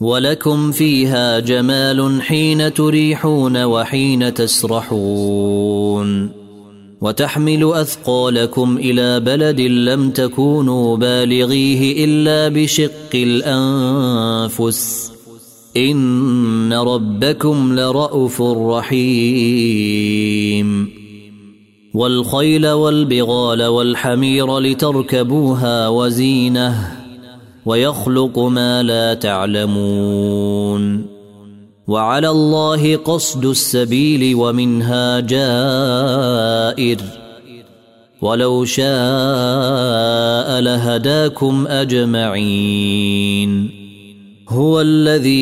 ولكم فيها جمال حين تريحون وحين تسرحون وتحمل اثقالكم إلى بلد لم تكونوا بالغيه الا بشق الانفس ان ربكم لرءوف رحيم والخيل والبغال والحمير لتركبوها وزينه ويخلق ما لا تعلمون. وعلى الله قصد السبيل ومنها جائر. ولو شاء لهداكم أجمعين. هو الذي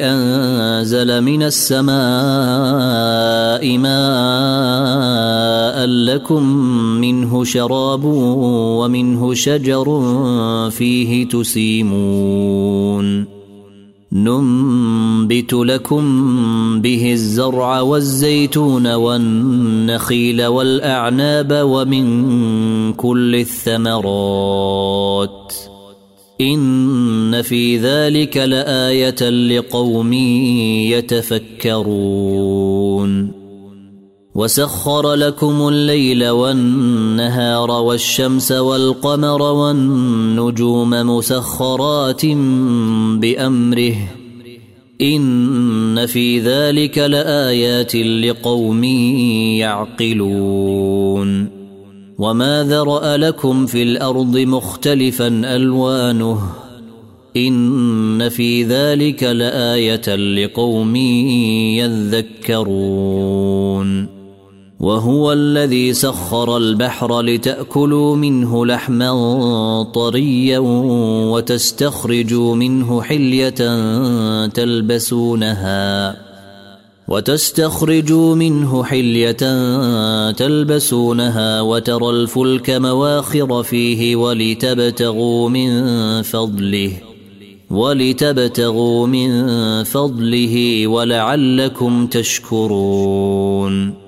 أنزل من السماء ماء لكم منه شراب ومنه شجر فيه تسيمون ننبت لكم به الزرع والزيتون والنخيل والاعناب ومن كل الثمرات ان في ذلك لايه لقوم يتفكرون وسخر لكم الليل والنهار والشمس والقمر والنجوم مسخرات بأمره. إن في ذلك لآيات لقوم يعقلون. وما ذرأ لكم في الأرض مختلفا ألوانه. إن في ذلك لآية لقوم يذكرون. وهو الذي سخر البحر لتأكلوا منه لحما طريا وتستخرجوا منه حلية تلبسونها وتستخرجوا منه حلية تلبسونها وترى الفلك مواخر فيه ولتبتغوا من فضله ولتبتغوا من فضله ولعلكم تشكرون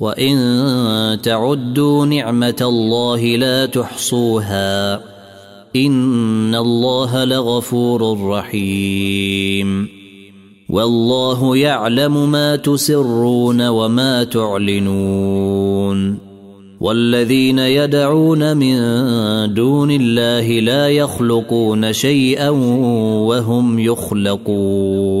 وان تعدوا نعمه الله لا تحصوها ان الله لغفور رحيم والله يعلم ما تسرون وما تعلنون والذين يدعون من دون الله لا يخلقون شيئا وهم يخلقون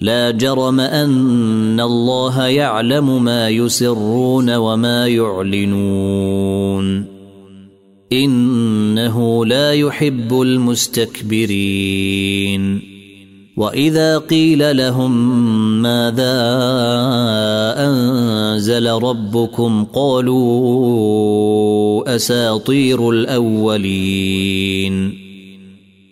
لا جرم أن الله يعلم ما يسرون وما يعلنون. إنه لا يحب المستكبرين. وإذا قيل لهم ماذا أنزل ربكم قالوا أساطير الأولين.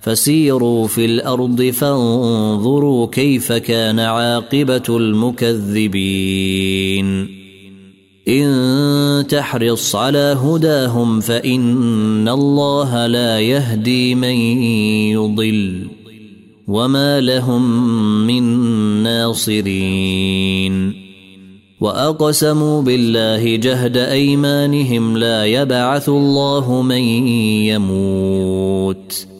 فسيروا في الأرض فانظروا كيف كان عاقبة المكذبين. إن تحرص على هداهم فإن الله لا يهدي من يضل وما لهم من ناصرين. وأقسموا بالله جهد أيمانهم لا يبعث الله من يموت.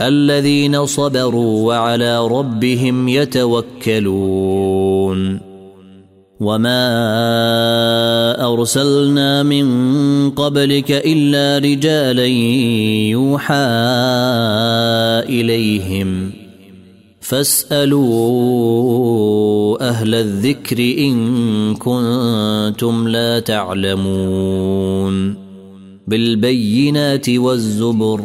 الذين صبروا وعلى ربهم يتوكلون. وما أرسلنا من قبلك إلا رجالا يوحى إليهم. فاسألوا أهل الذكر إن كنتم لا تعلمون. بالبينات والزبر.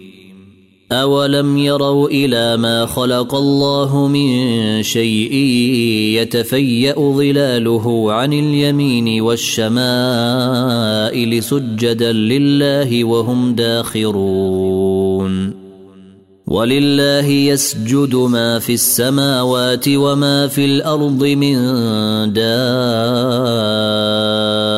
أولم يروا إلى ما خلق الله من شيء يتفيأ ظلاله عن اليمين والشمائل سجدا لله وهم داخرون ولله يسجد ما في السماوات وما في الأرض من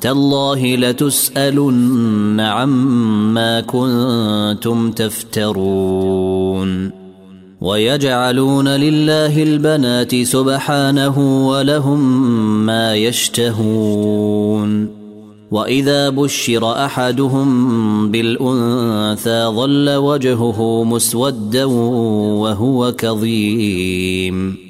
تالله لتسألن عما كنتم تفترون ويجعلون لله البنات سبحانه ولهم ما يشتهون وإذا بشر أحدهم بالأنثى ظل وجهه مسودا وهو كظيم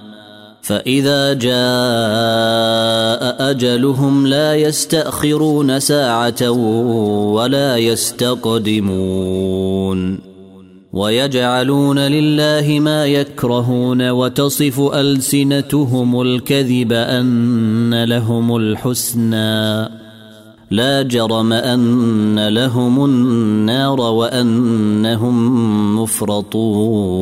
فإذا جاء أجلهم لا يستأخرون ساعة ولا يستقدمون ويجعلون لله ما يكرهون وتصف ألسنتهم الكذب أن لهم الحسنى لا جرم أن لهم النار وأنهم مفرطون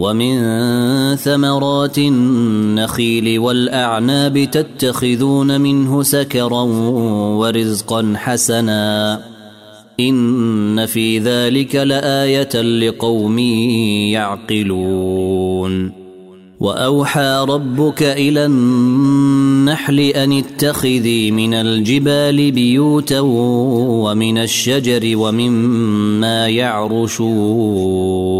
ومن ثمرات النخيل والأعناب تتخذون منه سكرا ورزقا حسنا. إن في ذلك لآية لقوم يعقلون. وأوحى ربك إلى النحل أن اتخذي من الجبال بيوتا ومن الشجر ومما يعرشون.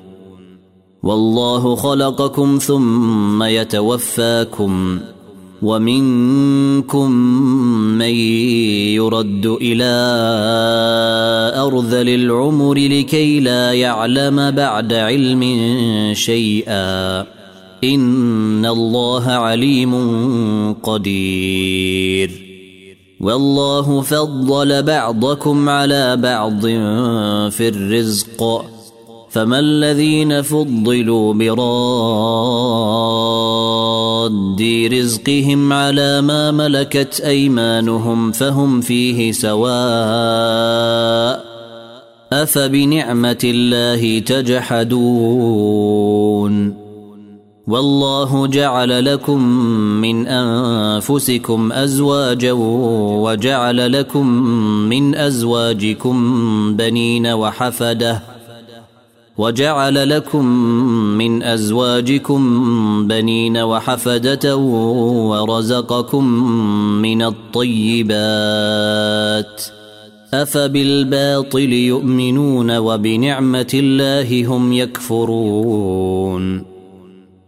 والله خلقكم ثم يتوفاكم ومنكم من يرد إلى أرذل العمر لكي لا يعلم بعد علم شيئا. إن الله عليم قدير. والله فضل بعضكم على بعض في الرزق. فما الذين فضلوا براد رزقهم على ما ملكت أيمانهم فهم فيه سواء أفبنعمة الله تجحدون والله جعل لكم من أنفسكم أزواجا وجعل لكم من أزواجكم بنين وحفدة وجعل لكم من أزواجكم بنين وحفدة ورزقكم من الطيبات. أفبالباطل يؤمنون وبنعمة الله هم يكفرون.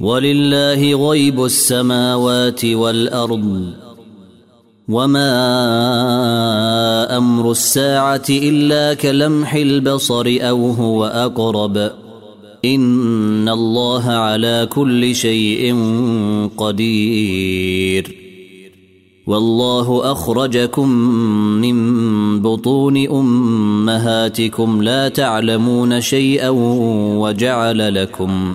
ولله غيب السماوات والأرض وما أمر الساعة إلا كلمح البصر أو هو أقرب إن الله على كل شيء قدير والله أخرجكم من بطون أمهاتكم لا تعلمون شيئا وجعل لكم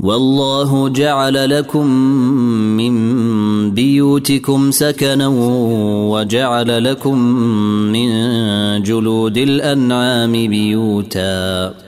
والله جعل لكم من بيوتكم سكنا وجعل لكم من جلود الأنعام بيوتا.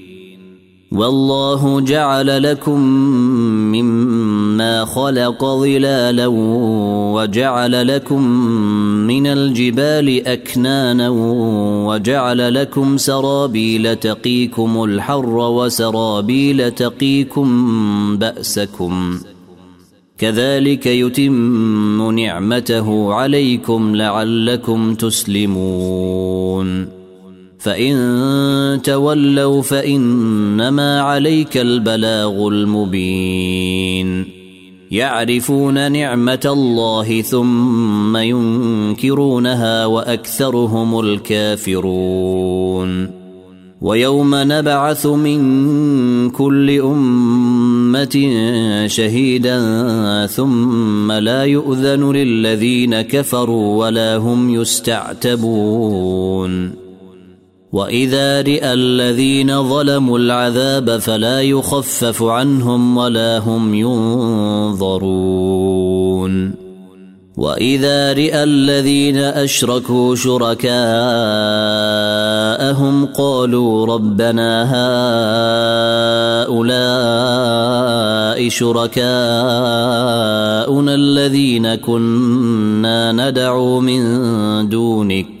والله جعل لكم مما خلق ظلالا وجعل لكم من الجبال أكنانا وجعل لكم سرابيل تقيكم الحر وسرابيل تقيكم بأسكم كذلك يتم نعمته عليكم لعلكم تسلمون فإن تولوا فإنما عليك البلاغ المبين. يعرفون نعمة الله ثم ينكرونها وأكثرهم الكافرون. ويوم نبعث من كل أمة شهيدا ثم لا يؤذن للذين كفروا ولا هم يستعتبون. واذا رئ الذين ظلموا العذاب فلا يخفف عنهم ولا هم ينظرون واذا رئ الذين اشركوا شركاءهم قالوا ربنا هؤلاء شركاءنا الذين كنا ندعو من دونك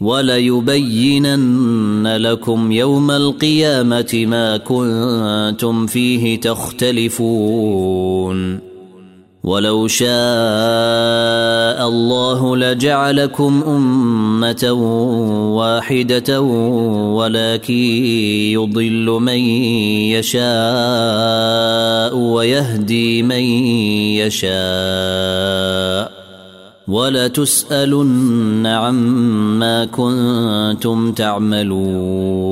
وليبينن لكم يوم القيامة ما كنتم فيه تختلفون. ولو شاء الله لجعلكم أمة واحدة ولكن يضل من يشاء ويهدي من يشاء. ولتسألن عما كنتم تعملون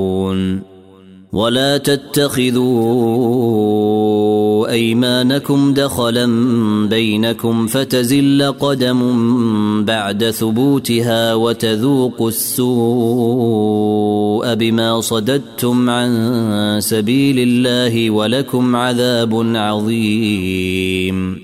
ولا تتخذوا أيمانكم دخلا بينكم فتزل قدم بعد ثبوتها وتذوقوا السوء بما صددتم عن سبيل الله ولكم عذاب عظيم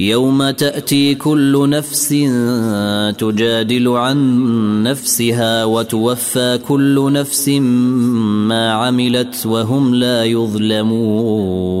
يوم تأتي كل نفس تجادل عن نفسها وتوفى كل نفس ما عملت وهم لا يظلمون.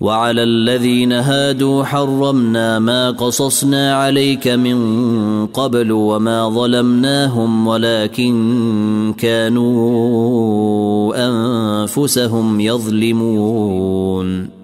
وعلى الذين هادوا حرمنا ما قصصنا عليك من قبل وما ظلمناهم ولكن كانوا أنفسهم يظلمون.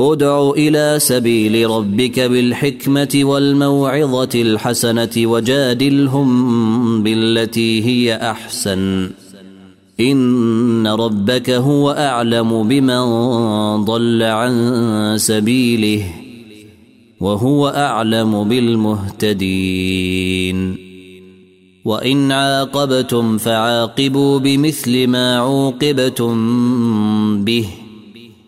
ادع إلى سبيل ربك بالحكمة والموعظة الحسنة وجادلهم بالتي هي أحسن. إن ربك هو أعلم بمن ضل عن سبيله وهو أعلم بالمهتدين. وإن عاقبتم فعاقبوا بمثل ما عوقبتم به.